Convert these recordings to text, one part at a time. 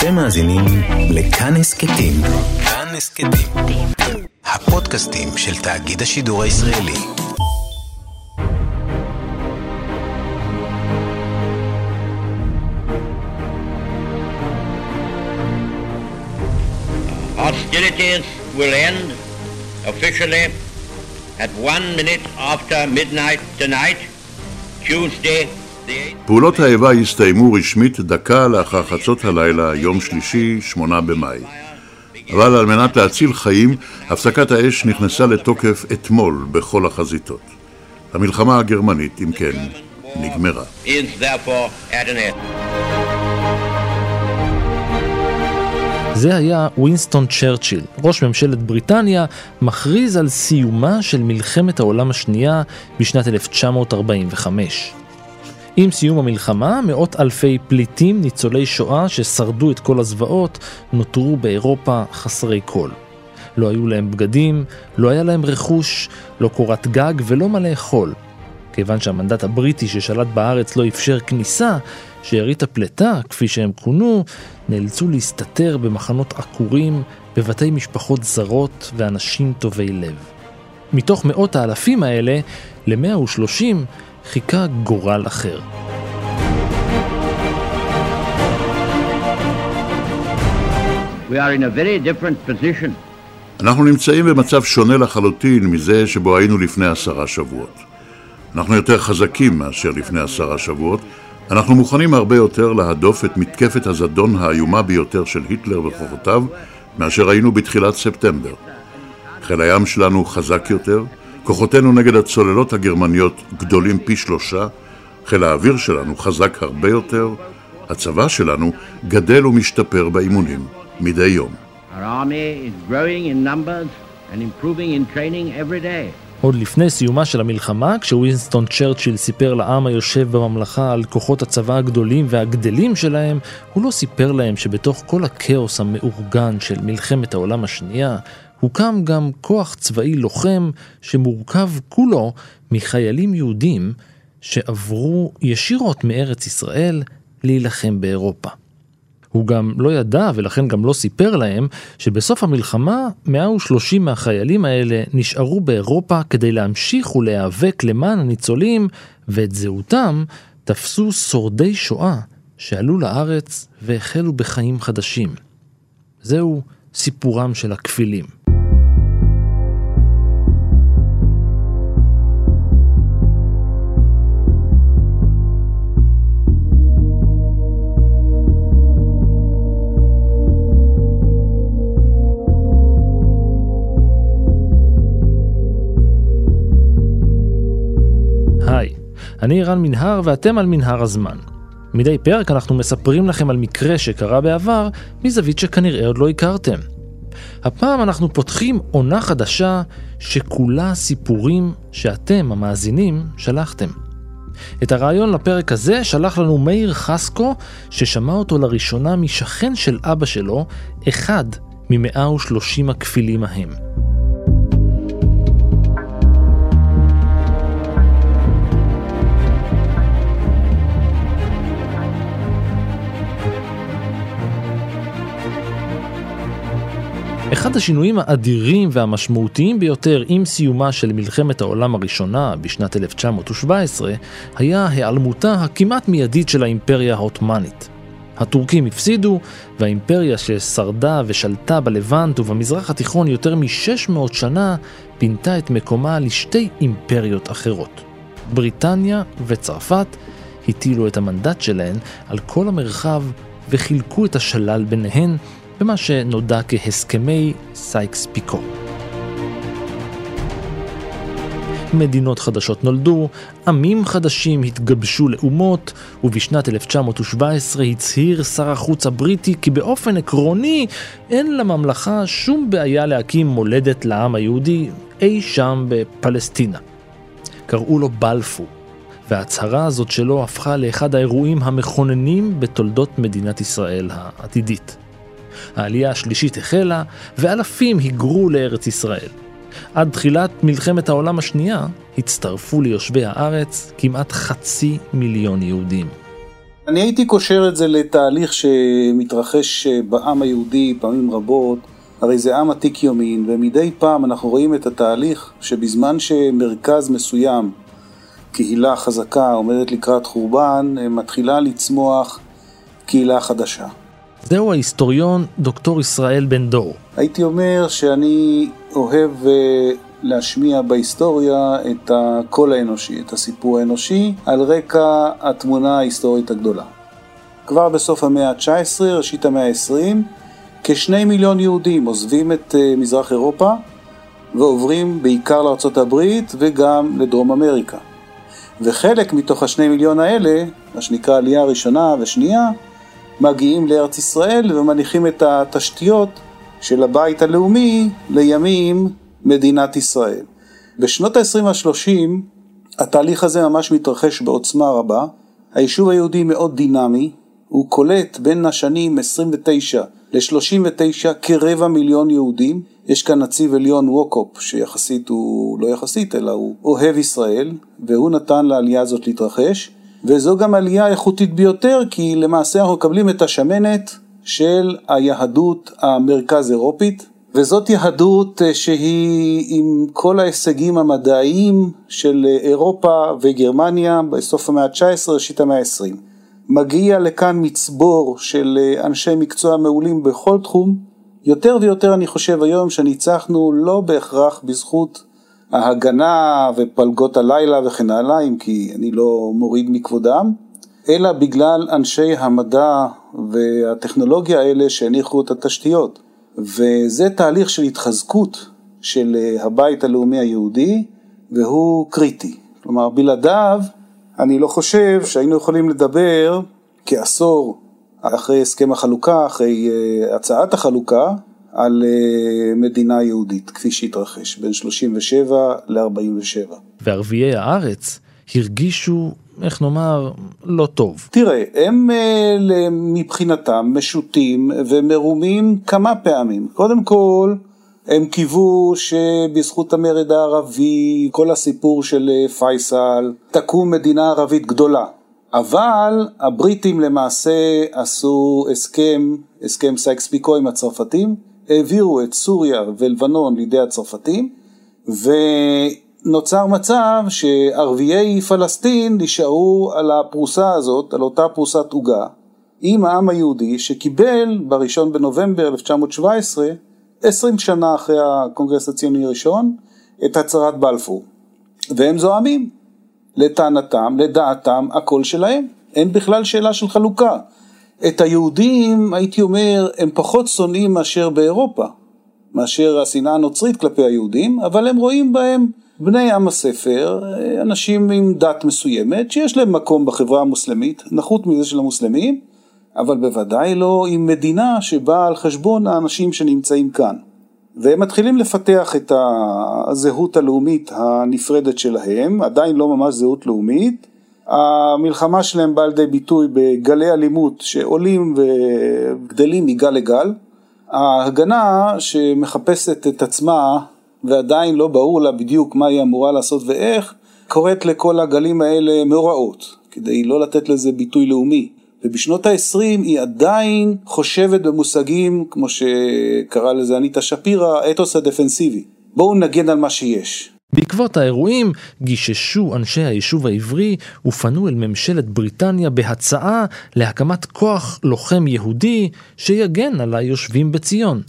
אתם מאזינים לכאן הסכתים. כאן הסכתים. הפודקאסטים של תאגיד השידור הישראלי. Hostilities will end officially at one minute after midnight tonight, Tuesday, פעולות האיבה הסתיימו רשמית דקה לאחר חצות הלילה, יום שלישי, שמונה במאי. אבל על מנת להציל חיים, הפסקת האש נכנסה לתוקף אתמול בכל החזיתות. המלחמה הגרמנית, אם כן, נגמרה. זה היה וינסטון צ'רצ'יל, ראש ממשלת בריטניה, מכריז על סיומה של מלחמת העולם השנייה בשנת 1945. עם סיום המלחמה, מאות אלפי פליטים ניצולי שואה ששרדו את כל הזוועות, נותרו באירופה חסרי כל. לא היו להם בגדים, לא היה להם רכוש, לא קורת גג ולא מה לאכול. כיוון שהמנדט הבריטי ששלט בארץ לא אפשר כניסה, שארית הפלטה, כפי שהם כונו, נאלצו להסתתר במחנות עקורים, בבתי משפחות זרות ואנשים טובי לב. מתוך מאות האלפים האלה, ל-130 חיכה גורל אחר. אנחנו נמצאים במצב שונה לחלוטין מזה שבו היינו לפני עשרה שבועות. אנחנו יותר חזקים מאשר לפני עשרה שבועות. אנחנו מוכנים הרבה יותר להדוף את מתקפת הזדון האיומה ביותר של היטלר וכוחותיו מאשר היינו בתחילת ספטמבר. חיל הים שלנו חזק יותר, כוחותינו נגד הצוללות הגרמניות גדולים פי שלושה, חיל האוויר שלנו חזק הרבה יותר, הצבא שלנו גדל ומשתפר באימונים מדי יום. עוד לפני סיומה של המלחמה, כשווינסטון צ'רצ'יל סיפר לעם היושב בממלכה על כוחות הצבא הגדולים והגדלים שלהם, הוא לא סיפר להם שבתוך כל הכאוס המאורגן של מלחמת העולם השנייה, הוקם גם כוח צבאי לוחם שמורכב כולו מחיילים יהודים שעברו ישירות מארץ ישראל להילחם באירופה. הוא גם לא ידע ולכן גם לא סיפר להם שבסוף המלחמה 130 מהחיילים האלה נשארו באירופה כדי להמשיך ולהיאבק למען הניצולים ואת זהותם תפסו שורדי שואה שעלו לארץ והחלו בחיים חדשים. זהו סיפורם של הכפילים. אני רן מנהר ואתם על מנהר הזמן. מדי פרק אנחנו מספרים לכם על מקרה שקרה בעבר מזווית שכנראה עוד לא הכרתם. הפעם אנחנו פותחים עונה חדשה שכולה סיפורים שאתם, המאזינים, שלחתם. את הרעיון לפרק הזה שלח לנו מאיר חסקו, ששמע אותו לראשונה משכן של אבא שלו, אחד מ-130 הכפילים ההם. אחד השינויים האדירים והמשמעותיים ביותר עם סיומה של מלחמת העולם הראשונה בשנת 1917 היה היעלמותה הכמעט מיידית של האימפריה העות'מאנית. הטורקים הפסידו, והאימפריה ששרדה ושלטה בלבנט ובמזרח התיכון יותר מ-600 שנה, פינתה את מקומה לשתי אימפריות אחרות. בריטניה וצרפת הטילו את המנדט שלהן על כל המרחב וחילקו את השלל ביניהן במה שנודע כהסכמי סייקס פיקו. מדינות חדשות נולדו, עמים חדשים התגבשו לאומות, ובשנת 1917 הצהיר שר החוץ הבריטי כי באופן עקרוני אין לממלכה שום בעיה להקים מולדת לעם היהודי אי שם בפלסטינה. קראו לו בלפור, וההצהרה הזאת שלו הפכה לאחד האירועים המכוננים בתולדות מדינת ישראל העתידית. העלייה השלישית החלה, ואלפים היגרו לארץ ישראל. עד תחילת מלחמת העולם השנייה הצטרפו ליושבי הארץ כמעט חצי מיליון יהודים. אני הייתי קושר את זה לתהליך שמתרחש בעם היהודי פעמים רבות, הרי זה עם עתיק יומין, ומדי פעם אנחנו רואים את התהליך שבזמן שמרכז מסוים, קהילה חזקה עומדת לקראת חורבן, מתחילה לצמוח קהילה חדשה. זהו ההיסטוריון דוקטור ישראל בן דור. הייתי אומר שאני אוהב אה, להשמיע בהיסטוריה את הקול האנושי, את הסיפור האנושי, על רקע התמונה ההיסטורית הגדולה. כבר בסוף המאה ה-19, ראשית המאה ה-20, כשני מיליון יהודים עוזבים את אה, מזרח אירופה ועוברים בעיקר לארצות הברית וגם לדרום אמריקה. וחלק מתוך השני מיליון האלה, מה שנקרא עלייה ראשונה ושנייה, מגיעים לארץ ישראל ומניחים את התשתיות של הבית הלאומי לימים מדינת ישראל. בשנות ה-20 וה-30 התהליך הזה ממש מתרחש בעוצמה רבה. היישוב היהודי מאוד דינמי, הוא קולט בין השנים 29 ל-39 כרבע מיליון יהודים. יש כאן נציב עליון ווקופ, שיחסית הוא לא יחסית, אלא הוא אוהב ישראל, והוא נתן לעלייה הזאת להתרחש. וזו גם עלייה איכותית ביותר, כי למעשה אנחנו מקבלים את השמנת של היהדות המרכז אירופית, וזאת יהדות אה, שהיא עם כל ההישגים המדעיים של אה, אירופה וגרמניה בסוף המאה ה-19, ראשית המאה ה-20. מגיע לכאן מצבור של אה, אנשי מקצוע מעולים בכל תחום. יותר ויותר אני חושב היום שניצחנו לא בהכרח בזכות ההגנה ופלגות הלילה וכן הלאה, אם כי אני לא מוריד מכבודם, אלא בגלל אנשי המדע והטכנולוגיה האלה שהניחו את התשתיות. וזה תהליך של התחזקות של אה, הבית הלאומי היהודי, והוא קריטי. כלומר, בלעדיו, אני לא חושב שהיינו יכולים לדבר כעשור אחרי הסכם החלוקה, אחרי אה, הצעת החלוקה, על אה, מדינה יהודית, כפי שהתרחש, בין 37 ל-47. וערביי הארץ הרגישו, איך נאמר, לא טוב. תראה, הם אה, מבחינתם משוטים ומרומים כמה פעמים. קודם כל, הם קיוו שבזכות המרד הערבי, כל הסיפור של אה, פייסל, תקום מדינה ערבית גדולה. אבל הבריטים למעשה עשו הסכם, הסכם סייקס פיקו עם הצרפתים, העבירו את סוריה ולבנון לידי הצרפתים, ונוצר מצב שערביי פלסטין נשארו על הפרוסה הזאת, על אותה פרוסת עוגה, עם העם היהודי שקיבל בשני בנובמבר 1917, 20 שנה אחרי הקונגרס הציוני הראשון, את הצהרת בלפור. והם זועמים. לטענתם, לדעתם, הכל שלהם. אין בכלל שאלה של חלוקה. את היהודים, הייתי אומר, הם פחות שונאים מאשר באירופה, מאשר השנאה הנוצרית כלפי היהודים, אבל הם רואים בהם בני עם הספר, אנשים עם דת מסוימת, שיש להם מקום בחברה המוסלמית, נחות מזה של המוסלמים, אבל בוודאי לא עם מדינה שבאה על חשבון האנשים שנמצאים כאן. והם מתחילים לפתח את הזהות הלאומית הנפרדת שלהם, עדיין לא ממש זהות לאומית, המלחמה שלהם באה לידי ביטוי בגלי אלימות שעולים וגדלים מגל לגל. ההגנה שמחפשת את עצמה ועדיין לא ברור לה בדיוק מה היא אמורה לעשות ואיך, קוראת לכל הגלים האלה מאורעות, כדי לא לתת לזה ביטוי לאומי. ובשנות ה-20 היא עדיין חושבת במושגים, כמו שקרא לזה אניטה שפירא, אתוס הדפנסיבי. בואו נגן על מה שיש. בעקבות האירועים גיששו אנשי היישוב העברי ופנו אל ממשלת בריטניה בהצעה להקמת כוח לוחם יהודי שיגן על היושבים בציון.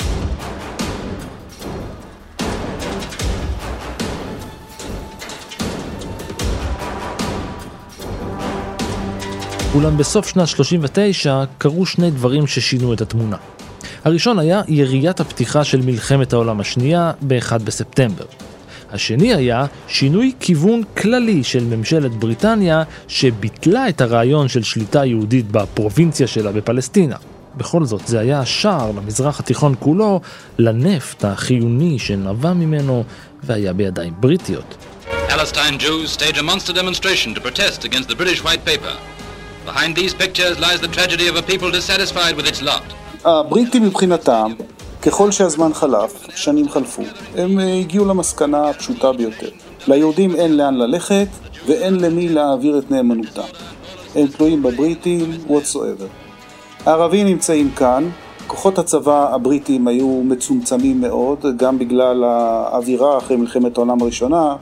אולם בסוף שנת 39 קרו שני דברים ששינו את התמונה. הראשון היה יריית הפתיחה של מלחמת העולם השנייה ב-1 בספטמבר. השני היה שינוי כיוון כללי של ממשלת בריטניה שביטלה את הרעיון של שליטה יהודית בפרובינציה שלה בפלסטינה. בכל זאת, זה היה השער למזרח התיכון כולו לנפט החיוני שנבע ממנו והיה בידיים בריטיות. Palestine Jews stage a monster demonstration to protest against the British white paper. Behind these pictures lies the tragedy of a people dissatisfied with its lot. הבריטים מבחינתם ככל שהזמן חלף, שנים חלפו, הם אה, הגיעו למסקנה הפשוטה ביותר. ליהודים אין לאן ללכת ואין למי להעביר את נאמנותם. הם תלויים בבריטים, whatsoever. הערבים נמצאים כאן, כוחות הצבא הבריטים היו מצומצמים מאוד, גם בגלל האווירה אחרי מלחמת העולם הראשונה,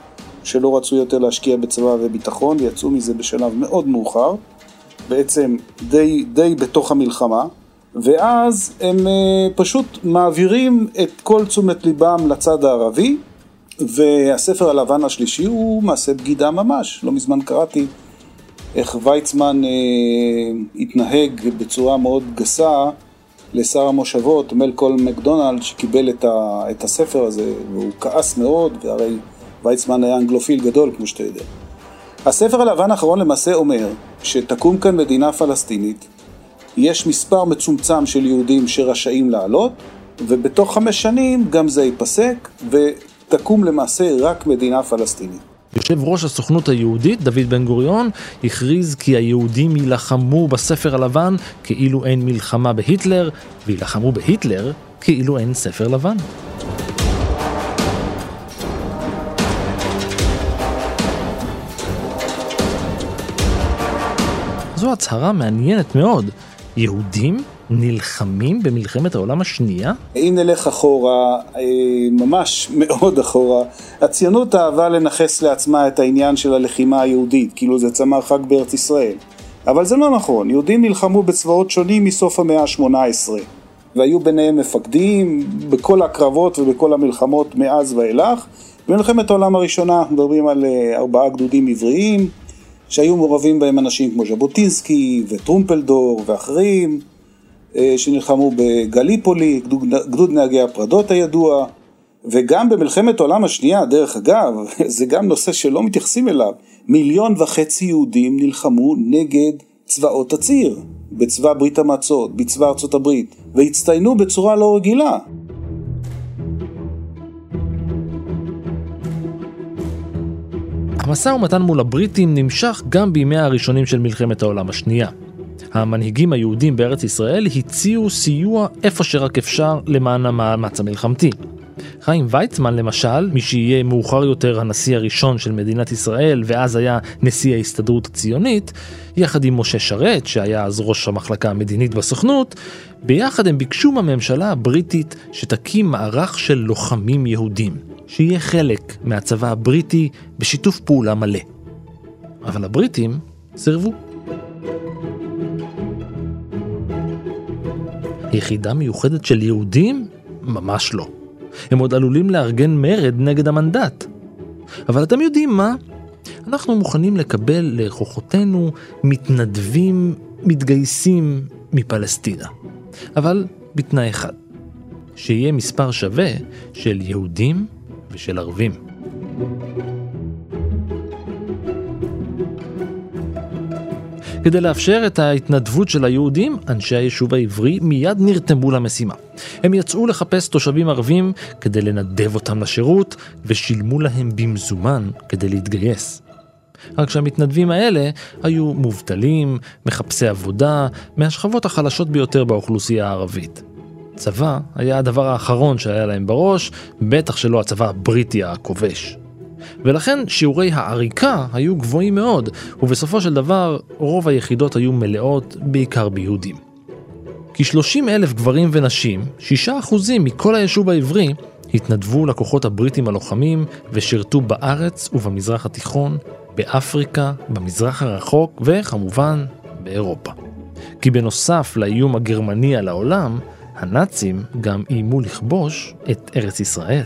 שלא רצו יותר להשקיע בצבא וביטחון, ויצאו מזה בשלב מאוד מאוחר, בעצם די, די בתוך המלחמה, ואז הם אה, פשוט מעבירים את כל תשומת ליבם לצד הערבי, והספר הלבן השלישי הוא מעשה בגידה ממש. לא מזמן קראתי איך ויצמן אה, התנהג בצורה מאוד גסה לשר המושבות, מלקול מקדונלד, שקיבל את, ה, את הספר הזה, והוא כעס מאוד, והרי ויצמן היה אנגלופיל גדול, כמו שאתה יודע. הספר הלבן האחרון למעשה אומר שתקום כאן מדינה פלסטינית, יש מספר מצומצם של יהודים שרשאים לעלות, ובתוך חמש שנים גם זה ייפסק, ותקום למעשה רק מדינה פלסטינית. יושב ראש הסוכנות היהודית, דוד בן גוריון, הכריז כי היהודים יילחמו בספר הלבן כאילו אין מלחמה בהיטלר, ויילחמו בהיטלר כאילו אין ספר לבן. זו הצהרה מעניינת מאוד. יהודים נלחמים במלחמת העולם השנייה? אם נלך אחורה, אה, ממש מאוד אחורה, הציונות אהבה לנכס לעצמה את העניין של הלחימה היהודית, כאילו זה צמח רק בארץ ישראל. אבל זה לא נכון, יהודים נלחמו בצבאות שונים מסוף המאה ה-18, והיו ביניהם מפקדים בכל הקרבות ובכל המלחמות מאז ואילך. במלחמת העולם הראשונה אנחנו מדברים על אה, ארבעה גדודים עבריים, שהיו מעורבים בהם אנשים כמו ז'בוטינסקי וטרומפלדור ואחרים. אה, שנלחמו בגליפולי, גדוד, גדוד נהגי הפרדות הידוע, וגם במלחמת העולם השנייה, דרך אגב, זה גם נושא שלא מתייחסים אליו, מיליון וחצי יהודים נלחמו נגד צבאות הציר, בצבא ברית המועצות, בצבא ארצות הברית, והצטיינו בצורה לא רגילה. המשא ומתן מול הבריטים נמשך גם בימיה הראשונים של מלחמת העולם השנייה. המנהיגים היהודים בארץ ישראל הציעו סיוע איפה שרק אפשר למען המאמץ המלחמתי. חיים ויצמן למשל, מי שיהיה מאוחר יותר הנשיא הראשון של מדינת ישראל ואז היה נשיא ההסתדרות הציונית, יחד עם משה שרת, שהיה אז ראש המחלקה המדינית בסוכנות, ביחד הם ביקשו מהממשלה הבריטית שתקים מערך של לוחמים יהודים, שיהיה חלק מהצבא הבריטי בשיתוף פעולה מלא. אבל הבריטים סירבו. יחידה מיוחדת של יהודים? ממש לא. הם עוד עלולים לארגן מרד נגד המנדט. אבל אתם יודעים מה? אנחנו מוכנים לקבל לכוחותינו מתנדבים מתגייסים מפלסטינה. אבל בתנאי אחד, שיהיה מספר שווה של יהודים ושל ערבים. כדי לאפשר את ההתנדבות של היהודים, אנשי היישוב העברי מיד נרתמו למשימה. הם יצאו לחפש תושבים ערבים כדי לנדב אותם לשירות, ושילמו להם במזומן כדי להתגייס. רק שהמתנדבים האלה היו מובטלים, מחפשי עבודה, מהשכבות החלשות ביותר באוכלוסייה הערבית. צבא היה הדבר האחרון שהיה להם בראש, בטח שלא הצבא הבריטי הכובש. ולכן שיעורי העריקה היו גבוהים מאוד, ובסופו של דבר רוב היחידות היו מלאות בעיקר ביהודים. כ-30 אלף גברים ונשים, 6% מכל היישוב העברי, התנדבו לכוחות הבריטים הלוחמים ושירתו בארץ ובמזרח התיכון, באפריקה, במזרח הרחוק וכמובן באירופה. כי בנוסף לאיום הגרמני על העולם, הנאצים גם איימו לכבוש את ארץ ישראל.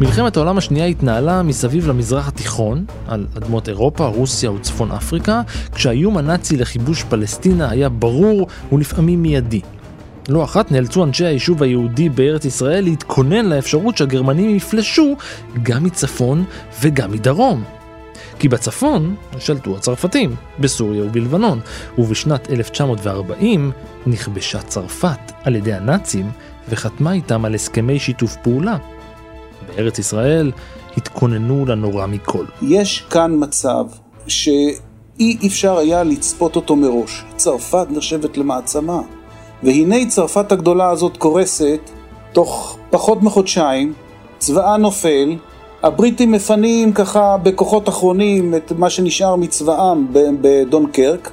מלחמת העולם השנייה התנהלה מסביב למזרח התיכון, על אדמות אירופה, רוסיה וצפון אפריקה, כשהאיום הנאצי לכיבוש פלסטינה היה ברור ולפעמים מיידי. לא אחת נאלצו אנשי היישוב היהודי בארץ ישראל להתכונן לאפשרות שהגרמנים יפלשו גם מצפון וגם מדרום. כי בצפון שלטו הצרפתים, בסוריה ובלבנון, ובשנת 1940 נכבשה צרפת על ידי הנאצים וחתמה איתם על הסכמי שיתוף פעולה. בארץ ישראל התכוננו לנורא מכל. יש כאן מצב שאי אפשר היה לצפות אותו מראש. צרפת נחשבת למעצמה. והנה צרפת הגדולה הזאת קורסת, תוך פחות מחודשיים, צבאה נופל, הבריטים מפנים ככה בכוחות אחרונים את מה שנשאר מצבאם בדונקרק,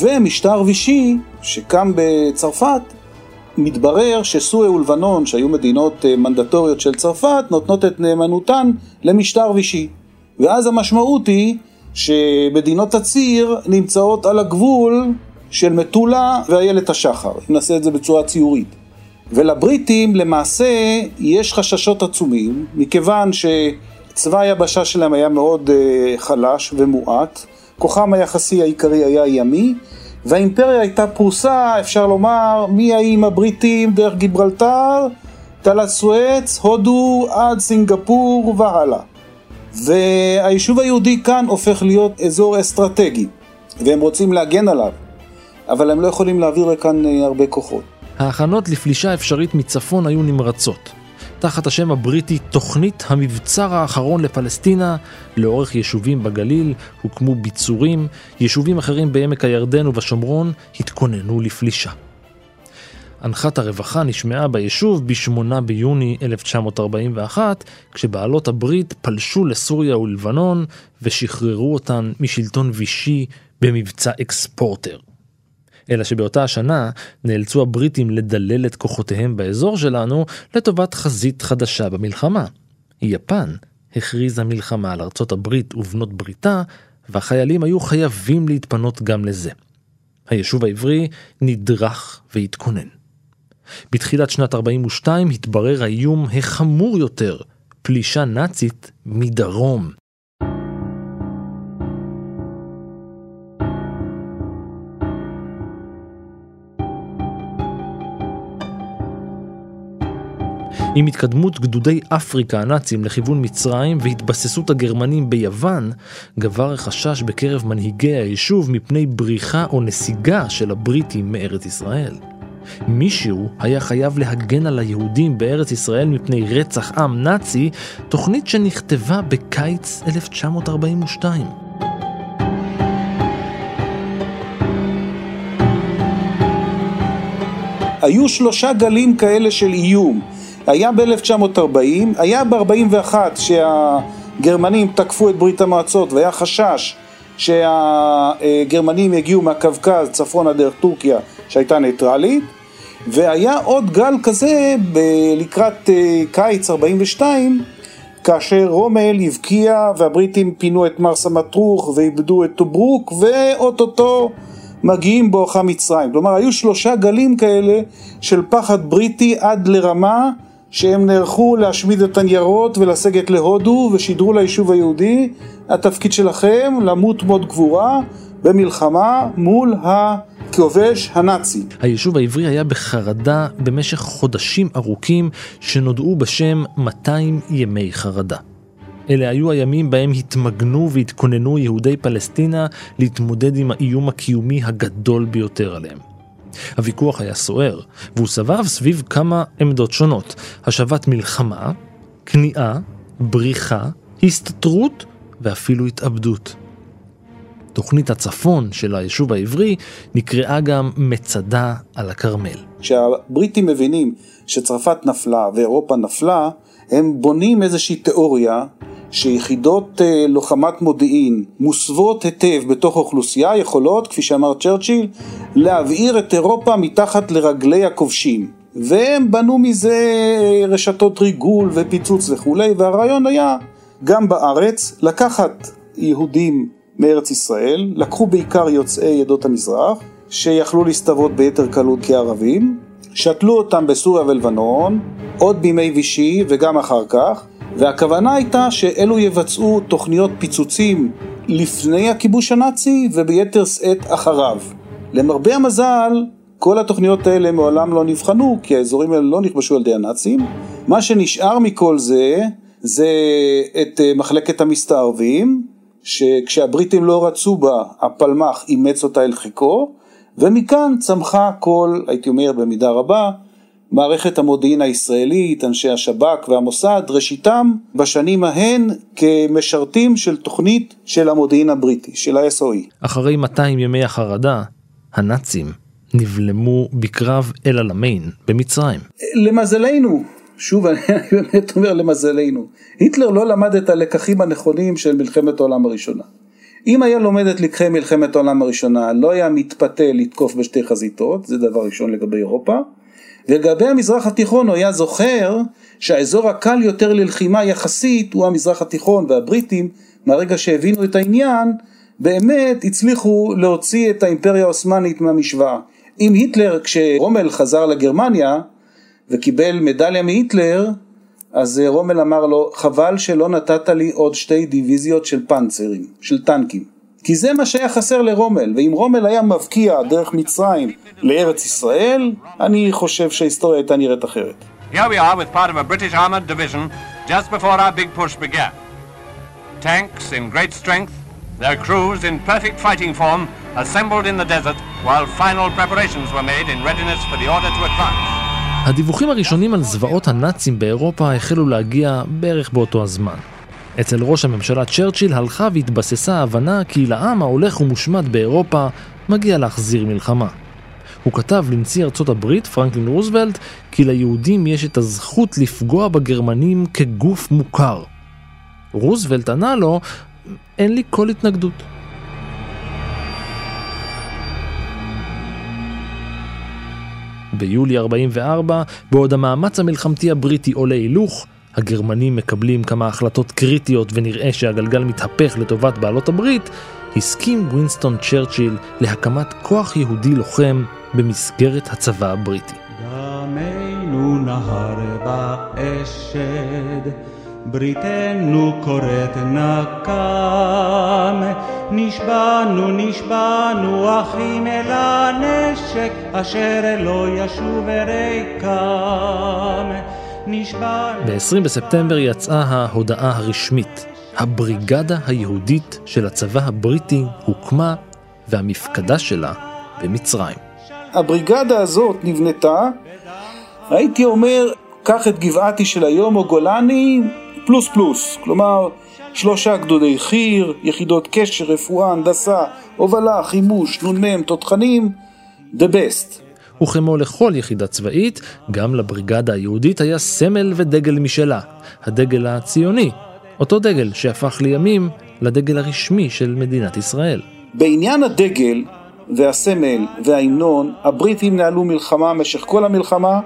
ומשטר וישי שקם בצרפת, מתברר שסוריה ולבנון, שהיו מדינות אה, מנדטוריות של צרפת, נותנות את נאמנותן למשטר וישי. ואז המשמעות היא שמדינות הציר נמצאות על הגבול של מטולה ואיילת השחר, אם נעשה את זה בצורה ציורית. ולבריטים למעשה יש חששות עצומים, מכיוון שצבא היבשה שלהם היה מאוד אה, חלש ומועט, כוחם היחסי העיקרי היה ימי, והאימפריה הייתה פרוסה, אפשר לומר, מהאיים הבריטים דרך גיברלטר, תעלת סואץ, הודו עד סינגפור והלאה. והיישוב היהודי כאן הופך להיות אזור אסטרטגי, והם רוצים להגן עליו, אבל הם לא יכולים להעביר לכאן אה, הרבה כוחות. ההכנות לפלישה אפשרית מצפון היו נמרצות. תחת השם הבריטי תוכנית המבצר האחרון לפלסטינה, לאורך יישובים בגליל הוקמו ביצורים, יישובים אחרים בעמק הירדן ובשומרון התכוננו לפלישה. הנחת הרווחה נשמעה ביישוב ב-8 ביוני 1941, כשבעלות הברית פלשו לסוריה ולבנון ושחררו אותן משלטון וישי במבצע אקספורטר. אלא שבאותה השנה נאלצו הבריטים לדלל את כוחותיהם באזור שלנו לטובת חזית חדשה במלחמה. יפן הכריזה מלחמה על ארצות הברית ובנות בריתה, והחיילים היו חייבים להתפנות גם לזה. היישוב העברי נדרך והתכונן. בתחילת שנת 42 התברר האיום החמור יותר, פלישה נאצית מדרום. עם התקדמות גדודי אפריקה הנאצים לכיוון מצרים והתבססות הגרמנים ביוון, גבר החשש בקרב מנהיגי היישוב מפני בריחה או נסיגה של הבריטים מארץ ישראל. מישהו היה חייב להגן על היהודים בארץ ישראל מפני רצח עם נאצי, תוכנית שנכתבה בקיץ 1942. היו שלושה גלים כאלה של איום. היה ב-1940, היה ב-41 שהגרמנים תקפו את ברית המועצות והיה חשש שהגרמנים יגיעו מהקווקז צפונה דרך טורקיה שהייתה ניטרלית והיה עוד גל כזה לקראת אה, קיץ 42 כאשר רומל הבקיע והבריטים פינו את מרסה מטרוך ואיבדו את טוברוק ואוטוטו מגיעים בואכה מצרים. כלומר היו שלושה גלים כאלה של פחד בריטי עד לרמה שהם נערכו להשמיד את הניירות ולסגת להודו ושידרו ליישוב היהודי התפקיד שלכם למות מות גבורה במלחמה מול הכובש הנאצי. היישוב העברי היה בחרדה במשך חודשים ארוכים שנודעו בשם 200 ימי חרדה. אלה היו הימים בהם התמגנו והתכוננו יהודי פלסטינה להתמודד עם האיום הקיומי הגדול ביותר עליהם. הוויכוח היה סוער, והוא סבב סביב כמה עמדות שונות. השבת מלחמה, כניעה, בריחה, הסתתרות ואפילו התאבדות. תוכנית הצפון של היישוב העברי נקראה גם מצדה על הכרמל. כשהבריטים מבינים שצרפת נפלה ואירופה נפלה, הם בונים איזושהי תיאוריה שיחידות אה, לוחמת מודיעין מוסוות היטב בתוך אוכלוסייה יכולות, כפי שאמר צ'רצ'יל, להבעיר את אירופה מתחת לרגלי הכובשים. והם בנו מזה אה, רשתות ריגול ופיצוץ וכולי, והרעיון היה גם בארץ לקחת יהודים מארץ ישראל, לקחו בעיקר יוצאי עדות המזרח, שיכלו להסתוות ביתר קלות כערבים, שתלו אותם בסוריה ולבנון, עוד בימי וישי וגם אחר כך, והכוונה הייתה שאלו יבצעו תוכניות פיצוצים לפני הכיבוש הנאצי וביתר שאת אחריו. למרבה המזל, כל התוכניות האלה מעולם לא נבחנו, כי האזורים האלה לא נכבשו על ידי הנאצים. מה שנשאר מכל זה, זה את אה, מחלקת המסתערבים, שכשהבריטים לא רצו בה, הפלמ"ח אימץ אותה אל חיקו, ומכאן צמחה כל, הייתי אומר במידה רבה, מערכת המודיעין הישראלית, אנשי השב"כ והמוסד, ראשיתם בשנים ההן כמשרתים של תוכנית של המודיעין הבריטי, של ה-SOE. אחרי 200 ימי החרדה, הנאצים נבלמו בקרב אל עלמיין במצרים. למזלנו, שוב אני באמת אומר למזלנו, היטלר לא למד את הלקחים הנכונים של מלחמת העולם הראשונה. אם היה לומד את לקחי מלחמת העולם הראשונה, לא היה מתפתה לתקוף בשתי חזיתות, זה דבר ראשון לגבי אירופה, ולגבי המזרח התיכון הוא היה זוכר שהאזור הקל יותר ללחימה יחסית הוא המזרח התיכון והבריטים מהרגע שהבינו את העניין באמת הצליחו להוציא את האימפריה העות'מאנית מהמשוואה. אם היטלר כשרומל חזר לגרמניה וקיבל מדליה מהיטלר אז רומל אמר לו חבל שלא נתת לי עוד שתי דיוויזיות של פנצרים, של טנקים כי זה מה שהיה חסר לרומל, ואם רומל היה מבקיע דרך מצרים לארץ ישראל, אני חושב שההיסטוריה הייתה נראית אחרת. Here we are with part of a British armored division just before our big push began. Tanks in great strength, their crews in perfect fighting form, assembled in the desert while final preparations were made in readiness for the order to advance. הדיווחים הראשונים על זוועות הנאצים באירופה החלו להגיע בערך באותו הזמן. אצל ראש הממשלה צ'רצ'יל הלכה והתבססה ההבנה כי לעם ההולך ומושמד באירופה מגיע להחזיר מלחמה. הוא כתב לנשיא ארצות הברית, פרנקלין רוזוולט, כי ליהודים יש את הזכות לפגוע בגרמנים כגוף מוכר. רוזוולט ענה לו, אין לי כל התנגדות. ביולי 44, בעוד המאמץ המלחמתי הבריטי עולה הילוך, הגרמנים מקבלים כמה החלטות קריטיות ונראה שהגלגל מתהפך לטובת בעלות הברית, הסכים ווינסטון צ'רצ'יל להקמת כוח יהודי לוחם במסגרת הצבא הבריטי. דמנו נהר באשד, בריתנו קוראת נקם, נשבענו נשבענו אחים אל הנשק, אשר לא ישוב ריקם. ב-20 בספטמבר יצאה ההודעה הרשמית. הבריגדה היהודית של הצבא הבריטי הוקמה והמפקדה שלה במצרים. הבריגדה הזאת נבנתה, הייתי אומר, קח את גבעתי של היום או גולני פלוס פלוס, כלומר שלושה גדודי חי"ר, יחידות קשר, רפואה, הנדסה, הובלה, חימוש, נ"מ, תותחנים, the best. וכמו לכל יחידה צבאית, גם לבריגדה היהודית היה סמל ודגל משלה, הדגל הציוני, אותו דגל שהפך לימים לדגל הרשמי של מדינת ישראל. בעניין הדגל והסמל וההמנון, הבריטים נהלו מלחמה במשך כל המלחמה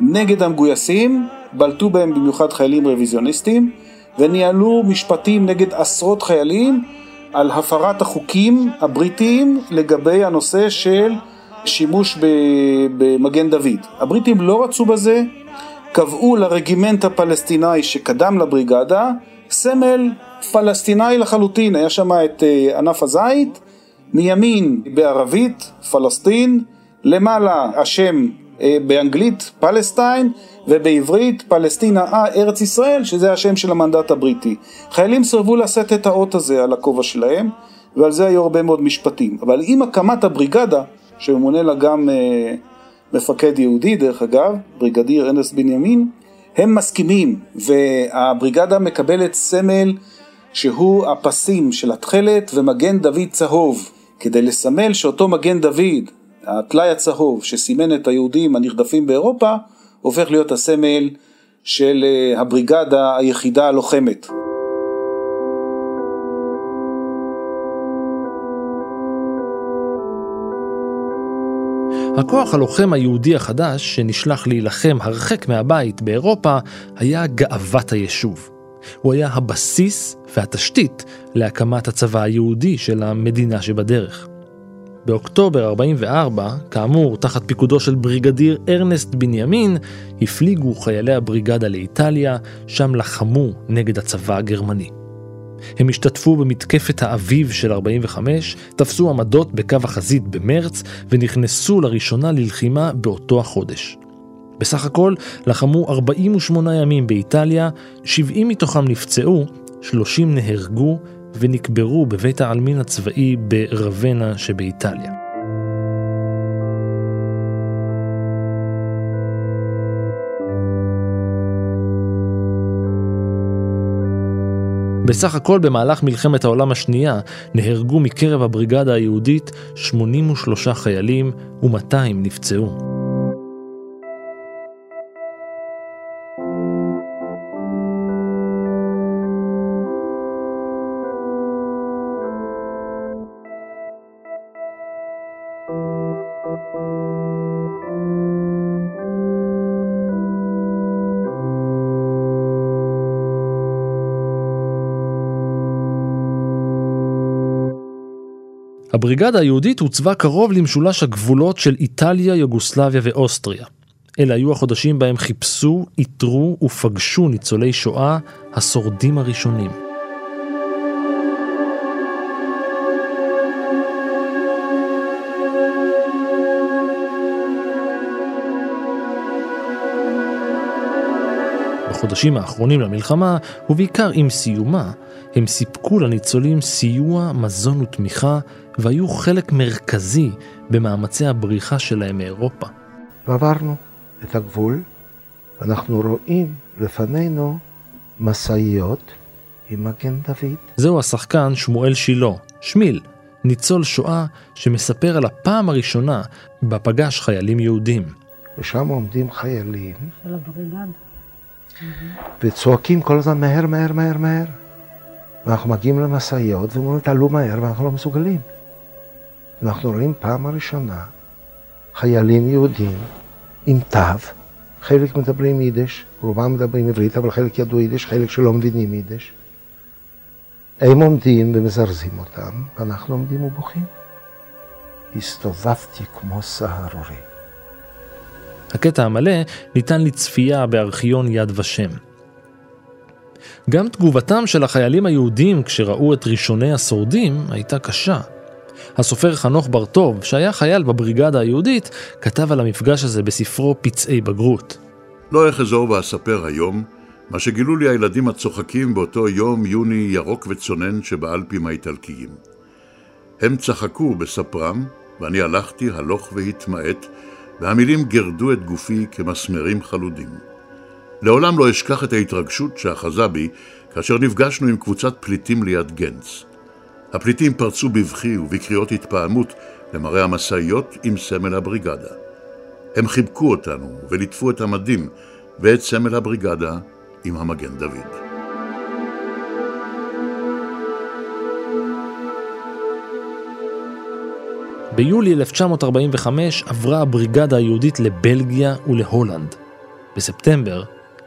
נגד המגויסים, בלטו בהם במיוחד חיילים רוויזיוניסטים, וניהלו משפטים נגד עשרות חיילים על הפרת החוקים הבריטיים לגבי הנושא של שימוש במגן דוד. הבריטים לא רצו בזה, קבעו לרגימנט הפלסטיני שקדם לבריגדה סמל פלסטיני לחלוטין, היה שם את אה, ענף הזית, מימין בערבית פלסטין, למעלה השם אה, באנגלית פלסטיין ובעברית פלסטינה אה, ארץ ישראל שזה השם של המנדט הבריטי. חיילים סרבו לשאת את האות הזה על הכובע שלהם ועל זה היו הרבה מאוד משפטים. אבל עם הקמת הבריגדה שממונה לה גם אה, מפקד יהודי דרך אגב, בריגדיר אנס בנימין, הם מסכימים והבריגדה מקבלת סמל שהוא הפסים של התכלת ומגן דוד צהוב כדי לסמל שאותו מגן דוד, הטלאי הצהוב שסימן את היהודים הנרדפים באירופה, הופך להיות הסמל של אה, הבריגדה היחידה הלוחמת. הכוח הלוחם היהודי החדש, שנשלח להילחם הרחק מהבית באירופה, היה גאוות היישוב. הוא היה הבסיס והתשתית להקמת הצבא היהודי של המדינה שבדרך. באוקטובר 44, כאמור תחת פיקודו של בריגדיר ארנסט בנימין, הפליגו חיילי הבריגדה לאיטליה, שם לחמו נגד הצבא הגרמני. הם השתתפו במתקפת האביב של 45, תפסו עמדות בקו החזית במרץ ונכנסו לראשונה ללחימה באותו החודש. בסך הכל לחמו 48 ימים באיטליה, 70 מתוכם נפצעו, 30 נהרגו ונקברו בבית העלמין הצבאי ברוונה שבאיטליה. בסך הכל במהלך מלחמת העולם השנייה נהרגו מקרב הבריגדה היהודית 83 חיילים ו-200 נפצעו. הבריגדה היהודית הוצבה קרוב למשולש הגבולות של איטליה, יוגוסלביה ואוסטריה. אלה היו החודשים בהם חיפשו, איתרו ופגשו ניצולי שואה השורדים הראשונים. בחודשים האחרונים למלחמה, ובעיקר עם סיומה, הם סיפקו לניצולים סיוע, מזון ותמיכה, והיו חלק מרכזי במאמצי הבריחה שלהם מאירופה. ועברנו את הגבול, ואנחנו רואים לפנינו משאיות עם מגן דוד. זהו השחקן שמואל שילה, שמיל, ניצול שואה שמספר על הפעם הראשונה בה פגש חיילים יהודים. ושם עומדים חיילים. של הבריגד. וצועקים כל הזמן מהר, מהר, מהר, מהר. ואנחנו מגיעים למשאיות ואומרים, תעלו מהר, ואנחנו לא מסוגלים. אנחנו רואים פעם הראשונה חיילים יהודים עם תו, חלק מדברים יידיש, רובם מדברים עברית, אבל חלק ידעו יידיש, חלק שלא מבינים יידיש. הם עומדים ומזרזים אותם, ואנחנו עומדים ובוכים. הסתובבתי כמו סהרורי. הקטע המלא ניתן לצפייה בארכיון יד ושם. גם תגובתם של החיילים היהודים כשראו את ראשוני השורדים הייתה קשה. הסופר חנוך בר-טוב, שהיה חייל בבריגדה היהודית, כתב על המפגש הזה בספרו פצעי בגרות. לא אחזור ואספר היום מה שגילו לי הילדים הצוחקים באותו יום יוני ירוק וצונן שבאלפים האיטלקיים. הם צחקו בספרם, ואני הלכתי הלוך והתמעט, והמילים גרדו את גופי כמסמרים חלודים. לעולם לא אשכח את ההתרגשות שאחזה בי כאשר נפגשנו עם קבוצת פליטים ליד גנץ. הפליטים פרצו בבכי ובקריאות התפעמות למראה המשאיות עם סמל הבריגדה. הם חיבקו אותנו וליטפו את המדים ואת סמל הבריגדה עם המגן דוד. ביולי 1945 עברה הבריגדה היהודית לבלגיה ולהולנד. בספטמבר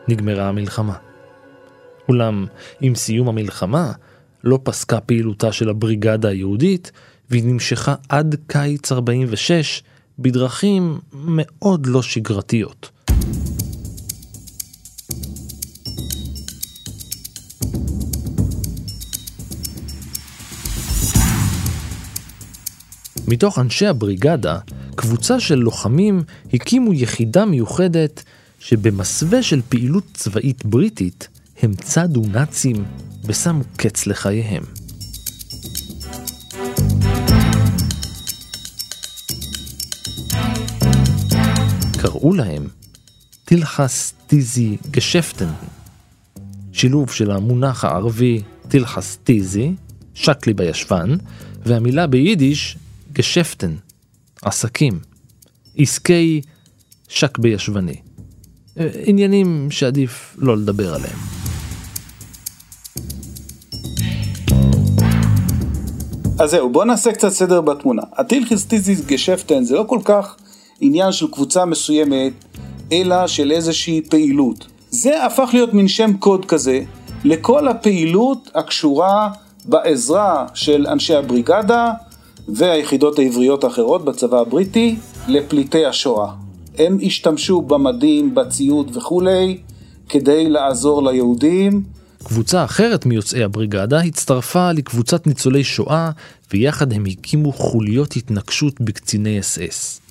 נגמרה המלחמה. אולם עם סיום המלחמה לא פסקה פעילותה של הבריגדה היהודית, והיא נמשכה עד קיץ 46 בדרכים מאוד לא שגרתיות. מתוך אנשי הבריגדה, קבוצה של לוחמים הקימו יחידה מיוחדת שבמסווה של פעילות צבאית בריטית, הם צדו נאצים ושמו קץ לחייהם. קראו להם טילחס טיזי גשפטן, שילוב של המונח הערבי טילחס טיזי, שקלי בישבן, והמילה ביידיש גשפטן, עסקים, עסקי שק בישבני. אה, עניינים שעדיף לא לדבר עליהם. אז זהו, בוא נעשה קצת סדר בתמונה. הטילחיסטיזיס גשפטן זה לא כל כך עניין של קבוצה מסוימת, אלא של איזושהי פעילות. זה הפך להיות מין שם קוד כזה לכל הפעילות הקשורה בעזרה של אנשי הבריגדה והיחידות העבריות האחרות בצבא הבריטי לפליטי השואה. הם השתמשו במדים, בציוד וכולי, כדי לעזור ליהודים קבוצה אחרת מיוצאי הבריגדה הצטרפה לקבוצת ניצולי שואה, ויחד הם הקימו חוליות התנגשות בקציני אס אס.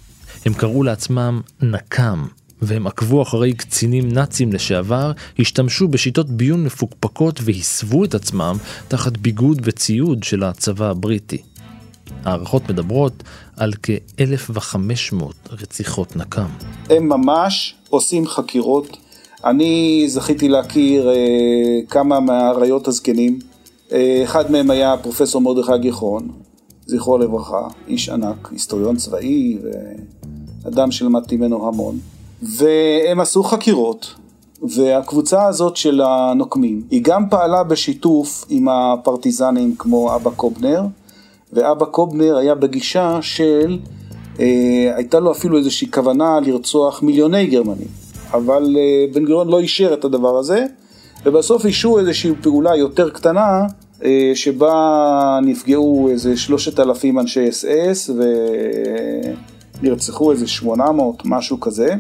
הם קראו לעצמם נקם, והם עקבו אחרי קצינים נאצים לשעבר, השתמשו בשיטות ביון מפוקפקות והסוו את עצמם תחת ביגוד וציוד של הצבא הבריטי. הערכות מדברות על כ-1,500 רציחות נקם. הם ממש עושים חקירות אני זכיתי להכיר אה, כמה מהאריות הזקנים אה, אחד מהם היה פרופסור מרדכי גיחון, זכרו לברכה, איש ענק, היסטוריון צבאי ואדם שלמדתי ממנו המון. והם עשו חקירות, והקבוצה הזאת של הנוקמים, היא גם פעלה בשיתוף עם הפרטיזנים כמו אבא קובנר, ואבא קובנר היה בגישה של, אה, הייתה לו אפילו איזושהי כוונה לרצוח מיליוני גרמנים, אבל אה, בן גוריון לא אישר את הדבר הזה, ובסוף אישרו איזושהי פעולה יותר קטנה, אה, שבה נפגעו איזה שלושת אלפים אנשי אס אס ונרצחו איזה שמונה מאות, משהו כזה.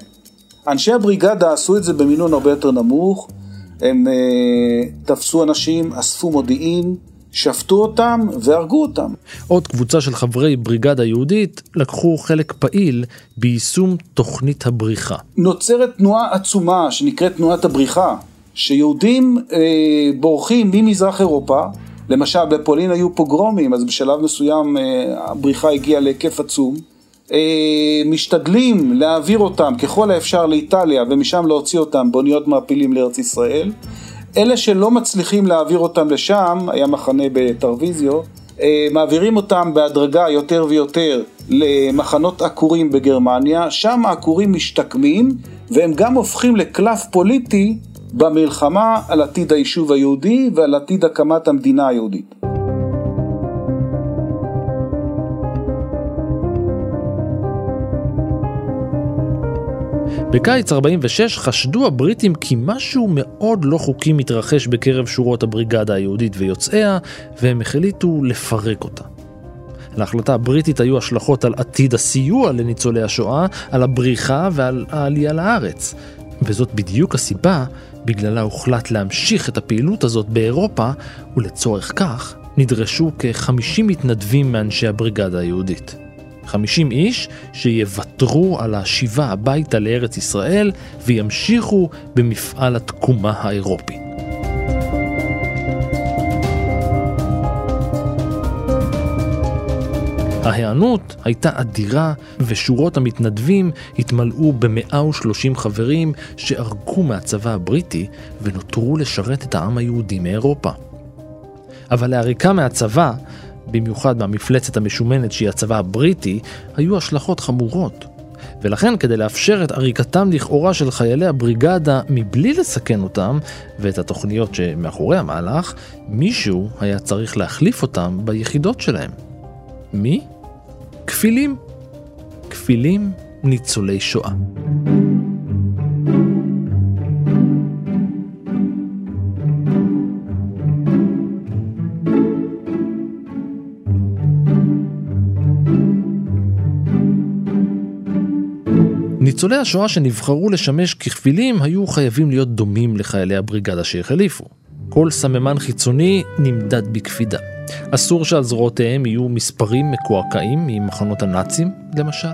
אנשי הבריגדה עשו את זה במינון הרבה יותר נמוך, הם uh, תפסו אנשים, אספו מודיעין, שפטו אותם והרגו אותם. עוד קבוצה של חברי בריגדה יהודית לקחו חלק פעיל ביישום תוכנית הבריחה. נוצרת תנועה עצומה שנקראת תנועת הבריחה, שיהודים אה, בורחים ממזרח אירופה, למשל בפולין היו פוגרומים, אז בשלב מסוים אה, הבריחה הגיעה להיקף עצום. אה, משתדלים להעביר אותם ככל האפשר לאיטליה ומשם להוציא אותם באוניות מעפילים לארץ ישראל. אלה שלא מצליחים להעביר אותם לשם, היה מחנה בטרוויזיו, אה, מעבירים אותם בהדרגה יותר ויותר למחנות עקורים בגרמניה, שם העקורים משתקמים והם גם הופכים לקלף פוליטי במלחמה על עתיד היישוב היהודי ועל עתיד הקמת המדינה היהודית. בקיץ 46 חשדו הבריטים כי משהו מאוד לא חוקי מתרחש בקרב שורות הבריגדה היהודית ויוצאיה, והם החליטו לפרק אותה. להחלטה הבריטית היו השלכות על עתיד הסיוע לניצולי השואה, על הבריחה ועל העלייה לארץ. וזאת בדיוק הסיבה בגללה הוחלט להמשיך את הפעילות הזאת באירופה, ולצורך כך נדרשו כ-50 מתנדבים מאנשי הבריגדה היהודית. 50 איש שיוותרו על השיבה הביתה לארץ ישראל וימשיכו במפעל התקומה האירופי. ההיענות הייתה אדירה ושורות המתנדבים התמלאו ב-130 חברים שערקו מהצבא הבריטי ונותרו לשרת את העם היהודי מאירופה. אבל לעריקה מהצבא במיוחד מהמפלצת המשומנת שהיא הצבא הבריטי, היו השלכות חמורות. ולכן כדי לאפשר את עריקתם לכאורה של חיילי הבריגדה מבלי לסכן אותם ואת התוכניות שמאחורי המהלך, מישהו היה צריך להחליף אותם ביחידות שלהם. מי? כפילים. כפילים ניצולי שואה. ניצולי השואה שנבחרו לשמש ככפילים היו חייבים להיות דומים לחיילי הבריגדה שהחליפו. כל סממן חיצוני נמדד בקפידה. אסור שעל זרועותיהם יהיו מספרים מקועקעים ממחנות הנאצים, למשל.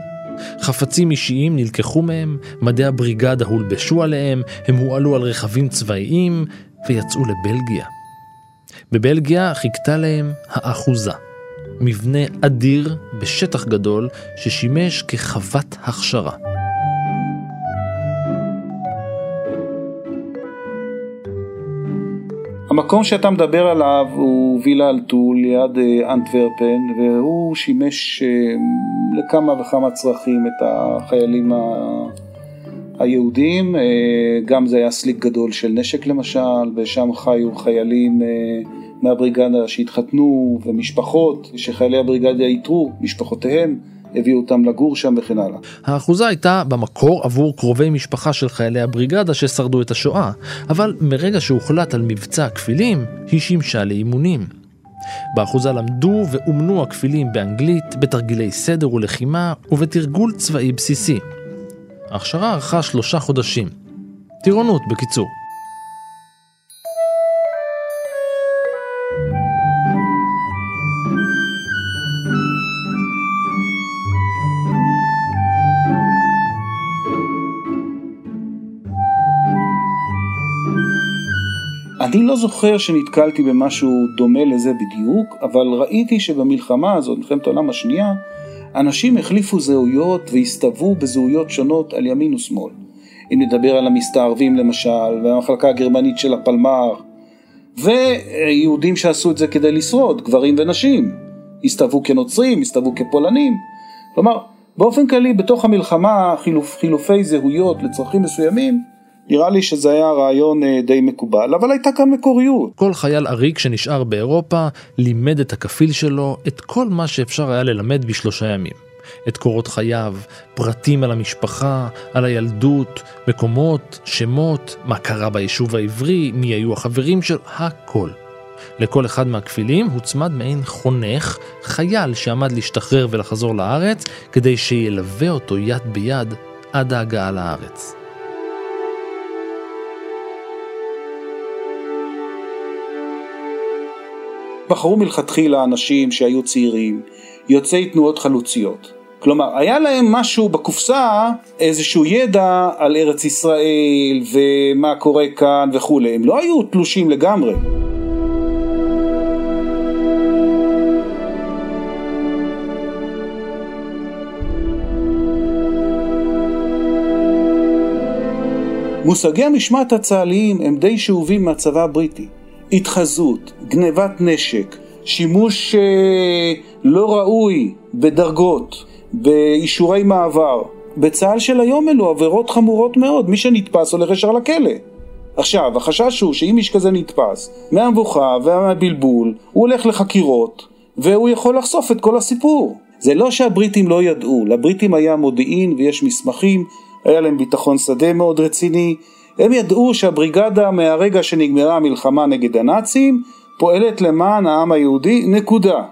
חפצים אישיים נלקחו מהם, מדי הבריגדה הולבשו עליהם, הם הועלו על רכבים צבאיים ויצאו לבלגיה. בבלגיה חיכתה להם האחוזה, מבנה אדיר בשטח גדול ששימש כחוות הכשרה. המקום שאתה מדבר עליו הוא וילה אלטול ליד אה, אנטוורפן והוא שימש אה, לכמה וכמה צרכים את החיילים היהודים, אה, גם זה היה סליק גדול של נשק למשל ושם חיו חיילים מהבריגדה שהתחתנו ומשפחות שחיילי הבריגדה איתרו, משפחותיהם הביאו אותם לגור שם וכן הלאה. האחוזה הייתה במקור עבור קרובי משפחה של חיילי הבריגדה ששרדו את השואה, אבל מרגע שהוחלט על מבצע הכפילים, היא שימשה לאימונים. באחוזה למדו ואומנו הכפילים באנגלית, בתרגילי סדר ולחימה ובתרגול צבאי בסיסי. ההכשרה ארכה שלושה חודשים. טירונות בקיצור. אני לא זוכר שנתקלתי במשהו דומה לזה בדיוק, אבל ראיתי שבמלחמה הזאת, מלחמת העולם השנייה, אנשים החליפו זהויות והסתוו בזהויות שונות על ימין ושמאל. אם נדבר על המסתערבים למשל, והמחלקה הגרמנית של הפלמ"ר, ויהודים שעשו את זה כדי לשרוד, גברים ונשים, הסתובבו כנוצרים, הסתובבו כפולנים. כלומר, באופן כללי בתוך המלחמה חילופ, חילופי זהויות לצרכים מסוימים נראה לי שזה היה רעיון אה, די מקובל, אבל הייתה כאן מקוריות. כל חייל עריק שנשאר באירופה לימד את הכפיל שלו את כל מה שאפשר היה ללמד בשלושה ימים. את קורות חייו, פרטים על המשפחה, על הילדות, מקומות, שמות, מה קרה ביישוב העברי, מי היו החברים של, הכל. לכל אחד מהכפילים הוצמד מעין חונך, חייל שעמד להשתחרר ולחזור לארץ, כדי שילווה אותו יד ביד עד ההגעה לארץ. בחרו מלכתחילה אנשים שהיו צעירים, יוצאי תנועות חלוציות. כלומר, היה להם משהו בקופסה, איזשהו ידע על ארץ ישראל ומה קורה כאן וכולי. הם לא היו תלושים לגמרי. מושגי המשמעת הצה"ליים הם די שאובים מהצבא הבריטי. התחזות, גנבת נשק, שימוש אה, לא ראוי בדרגות, באישורי מעבר. בצה"ל של היום אלו עבירות חמורות מאוד, מי שנתפס הולך ישר לכלא. עכשיו, החשש הוא שאם איש כזה נתפס, מהמבוכה ומהבלבול, הוא הולך לחקירות, והוא יכול לחשוף את כל הסיפור. זה לא שהבריטים לא ידעו, לבריטים היה מודיעין ויש מסמכים, היה להם ביטחון שדה מאוד רציני, הם ידעו שהבריגדה מהרגע שנגמרה המלחמה נגד הנאצים, פועלת למען העם היהודי, נקודה.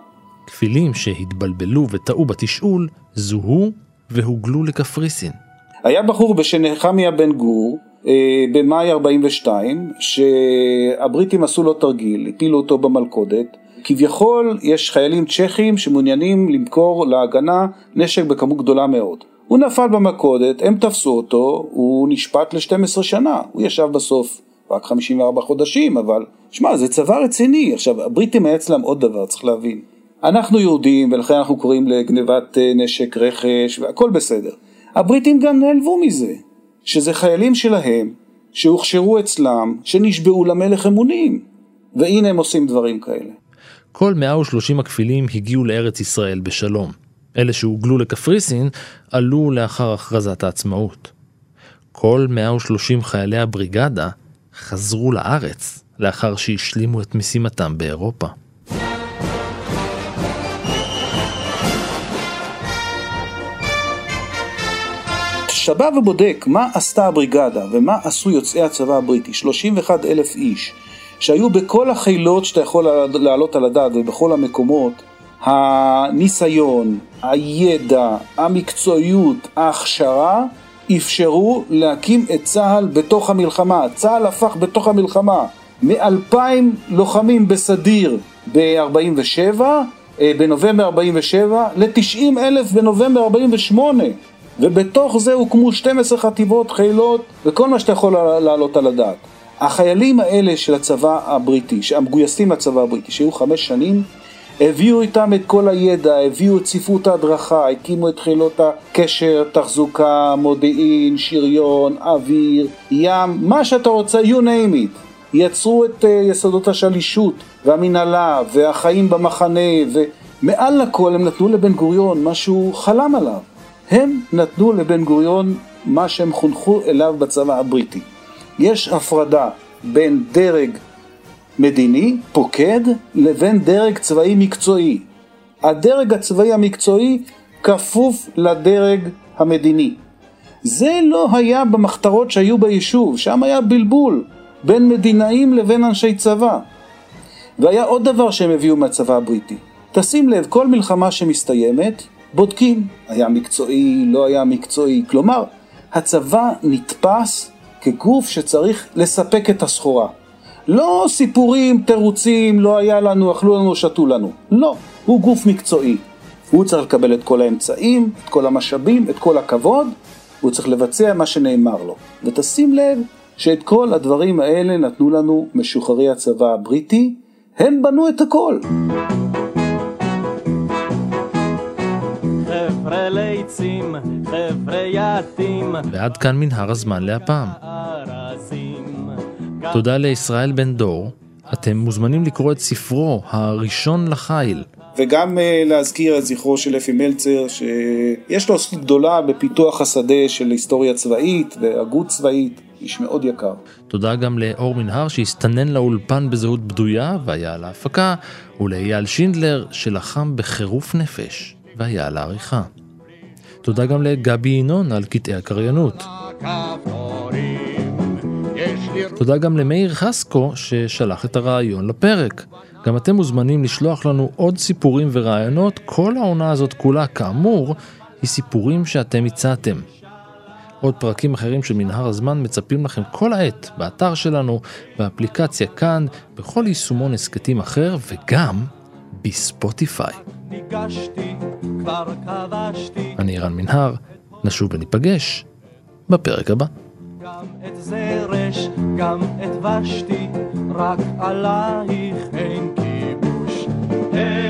כפילים שהתבלבלו וטעו בתשאול, זוהו והוגלו לקפריסין. היה בחור בשם נחמיה בן גור, אה, במאי 42, שהבריטים עשו לו תרגיל, הפילו אותו במלכודת. כביכול יש חיילים צ'כים שמעוניינים למכור להגנה נשק בכמות גדולה מאוד. הוא נפל במלכודת, הם תפסו אותו, הוא נשפט ל-12 שנה, הוא ישב בסוף רק 54 חודשים, אבל שמע, זה צבא רציני. עכשיו, הבריטים היה אצלם עוד דבר, צריך להבין. אנחנו יהודים, ולכן אנחנו קוראים לגנבת אה, נשק רכש, והכל בסדר. הבריטים גם נעלבו מזה, שזה חיילים שלהם, שהוכשרו אצלם, שנשבעו למלך אמונים. והנה הם עושים דברים כאלה. כל 130 הכפילים הגיעו לארץ ישראל בשלום. אלה שהוגלו לקפריסין עלו לאחר הכרזת העצמאות. כל 130 חיילי הבריגדה חזרו לארץ לאחר שהשלימו את משימתם באירופה. כשאתה בא ובודק מה עשתה הבריגדה ומה עשו יוצאי הצבא הבריטי, 31 אלף איש, שהיו בכל החילות שאתה יכול להעלות על הדעת ובכל המקומות, הניסיון, הידע, המקצועיות, ההכשרה, אפשרו להקים את צה"ל בתוך המלחמה. צה"ל הפך בתוך המלחמה מאלפיים לוחמים בסדיר ב-47, אה, בנובמבר 47, ל-90 אלף בנובמבר 48. ובתוך זה הוקמו 12 חטיבות חילות וכל מה שאתה יכול להעלות על הדעת. החיילים האלה של הצבא הבריטי, המגויסים לצבא הבריטי, שהיו חמש שנים, הביאו איתם את כל הידע, הביאו את ספרות ההדרכה, הקימו את חילות הקשר, תחזוקה, מודיעין, שריון, אוויר, ים, מה שאתה רוצה, you name it. יצרו את uh, יסודות השלישות והמנהלה והחיים במחנה ומעל לכל הם נתנו לבן גוריון מה שהוא חלם עליו. הם נתנו לבן גוריון מה שהם חונכו אליו בצבא הבריטי. יש הפרדה בין דרג מדיני, פוקד, לבין דרג צבאי מקצועי. הדרג הצבאי המקצועי כפוף לדרג המדיני. זה לא היה במחתרות שהיו ביישוב, שם היה בלבול בין מדינאים לבין אנשי צבא. והיה עוד דבר שהם הביאו מהצבא הבריטי. תשים לב, כל מלחמה שמסתיימת, בודקים. היה מקצועי, לא היה מקצועי. כלומר, הצבא נתפס כגוף שצריך לספק את הסחורה. לא סיפורים, תירוצים, לא היה לנו, אכלו לנו, שתו לנו. לא, הוא גוף מקצועי. הוא צריך לקבל את כל האמצעים, את כל המשאבים, את כל הכבוד, הוא צריך לבצע מה שנאמר לו. ותשים לב שאת כל הדברים האלה נתנו לנו משוחררי הצבא הבריטי, הם בנו את הכל. חבר'ה ליצים, חבר'ה יעטים. ועד כאן מנהר הזמן להפעם. תודה לישראל בן דור אתם מוזמנים לקרוא את ספרו, הראשון לחיל. וגם uh, להזכיר את זכרו של אפי מלצר, שיש לו זכות גדולה בפיתוח השדה של היסטוריה צבאית והגות צבאית, איש מאוד יקר. תודה גם לאור מנהר שהסתנן לאולפן בזהות בדויה והיה על ההפקה, ולאייל שינדלר שלחם בחירוף נפש והיה על העריכה. תודה גם לגבי ינון על קטעי הקריינות. תודה גם למאיר חסקו ששלח את הרעיון לפרק. גם אתם מוזמנים לשלוח לנו עוד סיפורים ורעיונות, כל העונה הזאת כולה, כאמור, היא סיפורים שאתם הצעתם. עוד פרקים אחרים של מנהר הזמן מצפים לכם כל העת, באתר שלנו, באפליקציה כאן, בכל יישומון הסכתים אחר, וגם בספוטיפיי. אני רן מנהר, נשוב וניפגש בפרק הבא. גם את זרש, גם את ושתי, רק עלייך אין כיבוש. אין